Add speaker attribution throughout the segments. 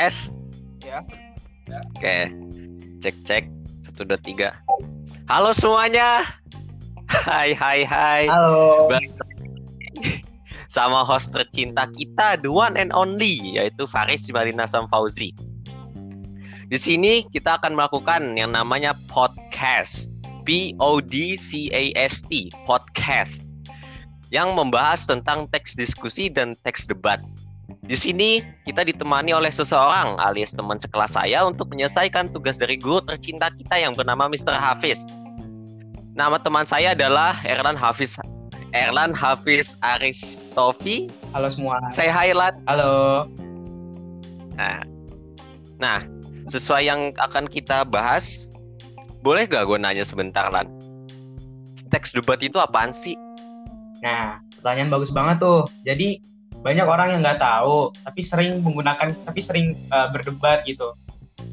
Speaker 1: Tes.
Speaker 2: Ya.
Speaker 1: Oke. Cek cek. Satu dua tiga. Halo semuanya. Hai hai hai.
Speaker 2: Halo.
Speaker 1: Lagi Sama host tercinta kita, the one and only, yaitu Faris Marina Samfauzi. Di sini kita akan melakukan yang namanya podcast. P O D C A S T, podcast. Yang membahas tentang teks diskusi dan teks debat. Di sini kita ditemani oleh seseorang alias teman sekelas saya untuk menyelesaikan tugas dari guru tercinta kita yang bernama Mr. Hafiz. Nama teman saya adalah Erlan Hafiz Erlan Hafiz Aristofi.
Speaker 2: Halo semua.
Speaker 1: Saya highlight.
Speaker 2: Halo.
Speaker 1: Nah, nah, sesuai yang akan kita bahas, boleh gak gue nanya sebentar, Lan? Teks debat itu apaan sih?
Speaker 2: Nah, pertanyaan bagus banget tuh. Jadi banyak orang yang nggak tahu, tapi sering menggunakan, tapi sering uh, berdebat gitu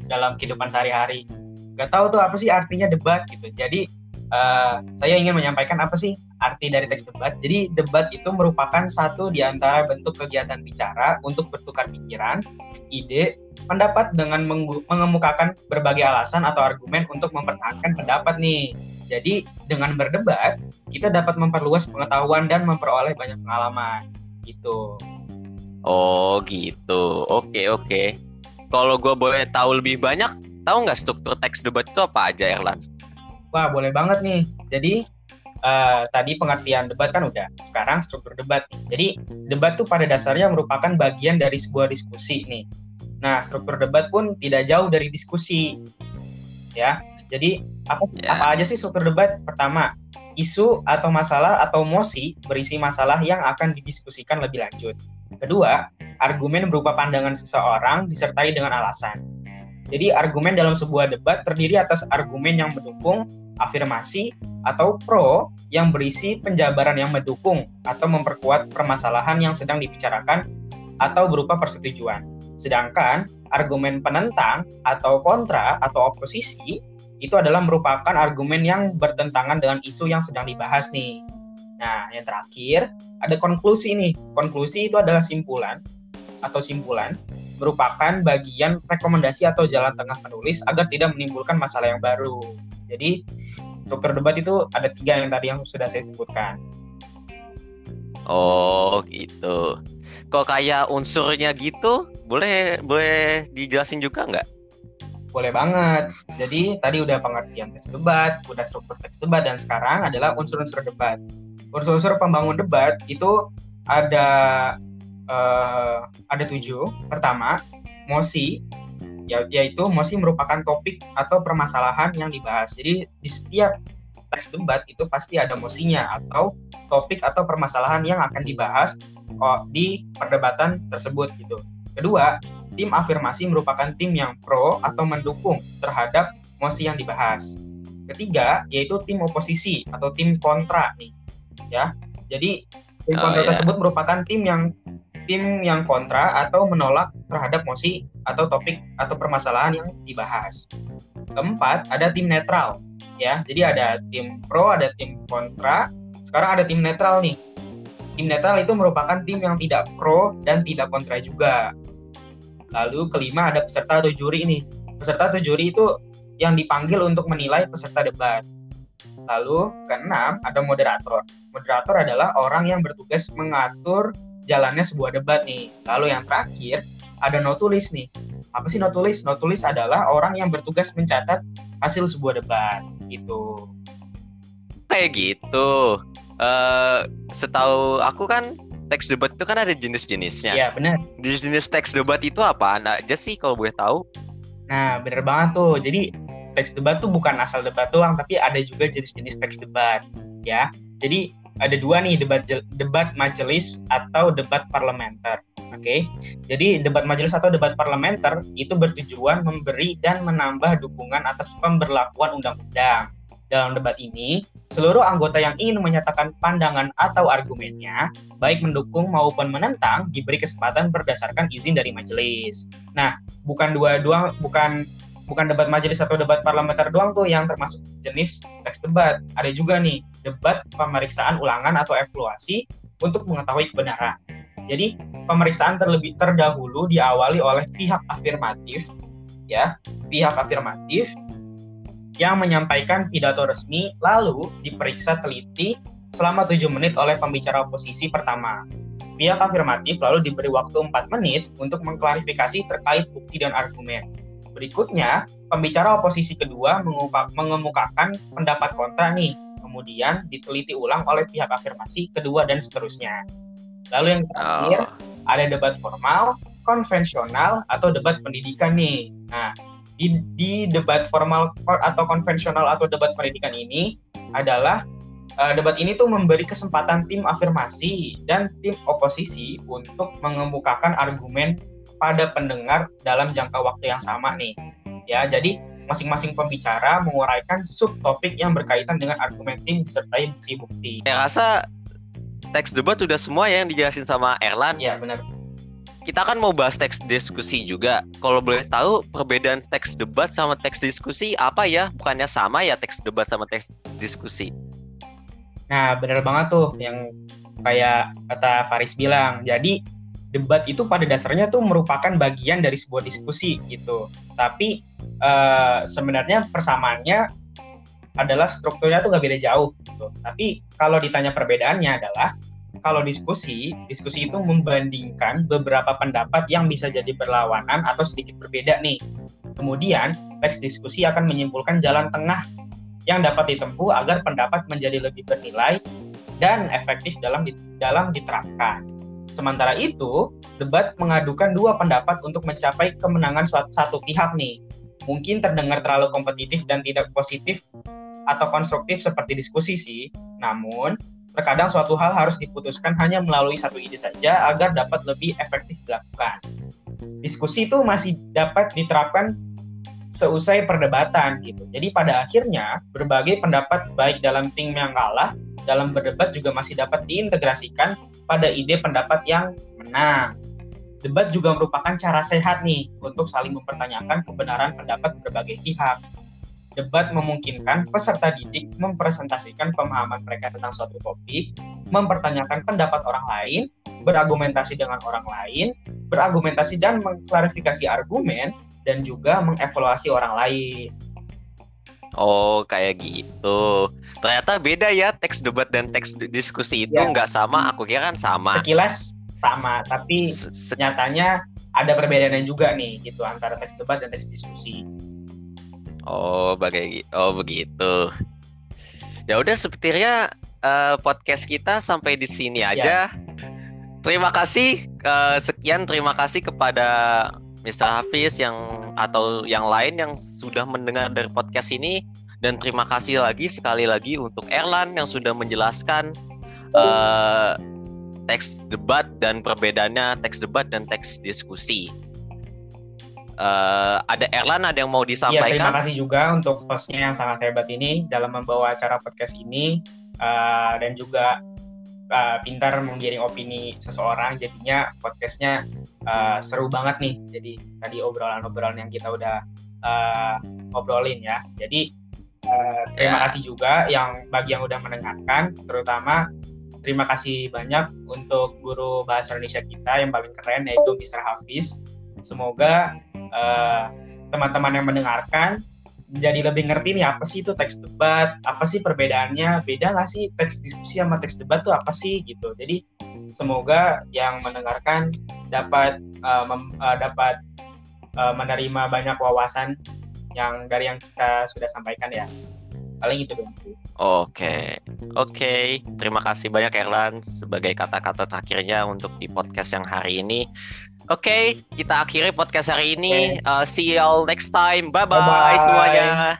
Speaker 2: dalam kehidupan sehari-hari. Nggak tahu tuh apa sih artinya debat gitu. Jadi uh, saya ingin menyampaikan apa sih arti dari teks debat. Jadi debat itu merupakan satu di antara bentuk kegiatan bicara untuk bertukar pikiran, ide, pendapat dengan mengemukakan berbagai alasan atau argumen untuk mempertahankan pendapat nih. Jadi dengan berdebat kita dapat memperluas pengetahuan dan memperoleh banyak pengalaman gitu.
Speaker 1: Oh gitu, oke oke. Kalau gue boleh tahu lebih banyak, tahu nggak struktur teks debat itu apa aja Erlan?
Speaker 2: Wah boleh banget nih. Jadi uh, tadi pengertian debat kan udah. Sekarang struktur debat. Jadi debat tuh pada dasarnya merupakan bagian dari sebuah diskusi nih. Nah struktur debat pun tidak jauh dari diskusi. Ya. Jadi apa yeah. apa aja sih struktur debat? Pertama, isu atau masalah atau mosi berisi masalah yang akan didiskusikan lebih lanjut. Kedua, argumen berupa pandangan seseorang disertai dengan alasan. Jadi argumen dalam sebuah debat terdiri atas argumen yang mendukung, afirmasi, atau pro yang berisi penjabaran yang mendukung atau memperkuat permasalahan yang sedang dibicarakan atau berupa persetujuan. Sedangkan argumen penentang atau kontra atau oposisi itu adalah merupakan argumen yang bertentangan dengan isu yang sedang dibahas nih. Nah, yang terakhir ada konklusi nih. Konklusi itu adalah simpulan atau simpulan merupakan bagian rekomendasi atau jalan tengah penulis agar tidak menimbulkan masalah yang baru. Jadi struktur debat itu ada tiga yang tadi yang sudah saya sebutkan.
Speaker 1: Oh gitu. Kok kayak unsurnya gitu, boleh boleh dijelasin juga nggak?
Speaker 2: Boleh banget. Jadi tadi udah pengertian teks debat, udah struktur teks debat, dan sekarang adalah unsur-unsur debat. Unsur-unsur pembangun debat itu ada uh, ada tujuh. Pertama, mosi, ya, yaitu mosi merupakan topik atau permasalahan yang dibahas. Jadi di setiap teks debat itu pasti ada mosinya atau topik atau permasalahan yang akan dibahas oh, di perdebatan tersebut gitu. Kedua, tim afirmasi merupakan tim yang pro atau mendukung terhadap mosi yang dibahas. Ketiga, yaitu tim oposisi atau tim kontra nih. Ya. Jadi tim oh, kontra yeah. tersebut merupakan tim yang tim yang kontra atau menolak terhadap mosi atau topik atau permasalahan yang dibahas. Keempat, ada tim netral. Ya, jadi ada tim pro, ada tim kontra. Sekarang ada tim netral nih. Tim netral itu merupakan tim yang tidak pro dan tidak kontra juga. Lalu kelima ada peserta atau juri ini. Peserta atau juri itu yang dipanggil untuk menilai peserta debat. Lalu keenam ada moderator. Moderator adalah orang yang bertugas mengatur jalannya sebuah debat nih. Lalu yang terakhir ada notulis nih. Apa sih notulis? Notulis adalah orang yang bertugas mencatat hasil sebuah debat gitu.
Speaker 1: Kayak gitu. Uh, setahu aku kan teks debat itu kan ada jenis-jenisnya.
Speaker 2: Iya benar.
Speaker 1: Jenis teks debat itu apa aja sih kalau boleh tahu?
Speaker 2: Nah bener banget tuh. Jadi teks debat tuh bukan asal debat doang, tapi ada juga jenis-jenis teks debat. Ya. Jadi ada dua nih debat debat majelis atau debat parlementer. Oke, okay? jadi debat majelis atau debat parlementer itu bertujuan memberi dan menambah dukungan atas pemberlakuan undang-undang. Dalam debat ini, seluruh anggota yang ingin menyatakan pandangan atau argumennya, baik mendukung maupun menentang, diberi kesempatan berdasarkan izin dari majelis. Nah, bukan dua dua bukan bukan debat majelis atau debat parlementer doang tuh yang termasuk jenis teks debat. Ada juga nih debat pemeriksaan ulangan atau evaluasi untuk mengetahui kebenaran. Jadi pemeriksaan terlebih terdahulu diawali oleh pihak afirmatif, ya, pihak afirmatif yang menyampaikan pidato resmi, lalu diperiksa teliti selama tujuh menit oleh pembicara oposisi pertama. Pihak afirmatif lalu diberi waktu 4 menit untuk mengklarifikasi terkait bukti dan argumen. Berikutnya, pembicara oposisi kedua mengemukakan pendapat kontra nih, kemudian diteliti ulang oleh pihak afirmasi kedua dan seterusnya. Lalu yang terakhir, oh. ada debat formal, konvensional, atau debat pendidikan nih. Nah, di, di debat formal atau konvensional atau debat pendidikan ini adalah uh, debat ini tuh memberi kesempatan tim afirmasi dan tim oposisi untuk mengemukakan argumen pada pendengar dalam jangka waktu yang sama nih. Ya, jadi masing-masing pembicara menguraikan subtopik yang berkaitan dengan argumen tim disertai bukti-bukti.
Speaker 1: Saya rasa teks debat sudah semua ya yang dijelasin sama Erlan.
Speaker 2: Ya, benar.
Speaker 1: Kita kan mau bahas teks diskusi juga. Kalau boleh tahu perbedaan teks debat sama teks diskusi apa ya? Bukannya sama ya teks debat sama teks diskusi?
Speaker 2: Nah, benar banget tuh yang kayak kata Faris bilang. Jadi debat itu pada dasarnya tuh merupakan bagian dari sebuah diskusi gitu. Tapi uh, sebenarnya persamaannya adalah strukturnya tuh nggak beda jauh gitu. Tapi kalau ditanya perbedaannya adalah kalau diskusi, diskusi itu membandingkan beberapa pendapat yang bisa jadi berlawanan atau sedikit berbeda nih. Kemudian, teks diskusi akan menyimpulkan jalan tengah yang dapat ditempuh agar pendapat menjadi lebih bernilai dan efektif dalam dalam diterapkan. Sementara itu, debat mengadukan dua pendapat untuk mencapai kemenangan suatu satu pihak nih. Mungkin terdengar terlalu kompetitif dan tidak positif atau konstruktif seperti diskusi sih. Namun, terkadang suatu hal harus diputuskan hanya melalui satu ide saja agar dapat lebih efektif dilakukan. Diskusi itu masih dapat diterapkan seusai perdebatan gitu. Jadi pada akhirnya berbagai pendapat baik dalam tim yang kalah dalam berdebat juga masih dapat diintegrasikan pada ide pendapat yang menang. Debat juga merupakan cara sehat nih untuk saling mempertanyakan kebenaran pendapat berbagai pihak. Debat memungkinkan peserta didik mempresentasikan pemahaman mereka tentang suatu topik, mempertanyakan pendapat orang lain, berargumentasi dengan orang lain, berargumentasi dan mengklarifikasi argumen, dan juga mengevaluasi orang lain.
Speaker 1: Oh, kayak gitu. Ternyata beda ya teks debat dan teks diskusi itu ya. nggak sama. Aku kira kan sama.
Speaker 2: Sekilas sama, tapi Se nyatanya ada perbedaannya juga nih gitu antara teks debat dan teks diskusi.
Speaker 1: Oh, bagai oh begitu. Ya udah sepertinya uh, podcast kita sampai di sini ya. aja. Ya. Terima kasih uh, sekian terima kasih kepada Mr. Hafiz yang atau yang lain yang sudah mendengar dari podcast ini dan terima kasih lagi sekali lagi untuk Erlan yang sudah menjelaskan uh, teks debat dan perbedaannya teks debat dan teks diskusi. Uh, ada Erlan ada yang mau disampaikan?
Speaker 2: Ya, terima kasih juga untuk hostnya yang sangat hebat ini dalam membawa acara podcast ini uh, dan juga uh, pintar menggiring opini seseorang jadinya podcastnya uh, seru banget nih jadi tadi obrolan-obrolan yang kita udah uh, obrolin ya jadi uh, terima yeah. kasih juga yang bagi yang udah mendengarkan terutama terima kasih banyak untuk guru bahasa Indonesia kita yang paling keren yaitu Mr. Hafiz semoga teman-teman uh, yang mendengarkan jadi lebih ngerti nih apa sih itu teks debat, apa sih perbedaannya, beda nggak sih teks diskusi sama teks debat tuh apa sih gitu. Jadi semoga yang mendengarkan dapat uh, mem, uh, dapat uh, menerima banyak wawasan yang dari yang kita sudah sampaikan ya. Paling itu dong.
Speaker 1: Oke, oke. Terima kasih banyak Erlan sebagai kata-kata terakhirnya untuk di podcast yang hari ini. Oke, okay, kita akhiri podcast hari ini. Okay. Uh, see you all next time. Bye bye semuanya.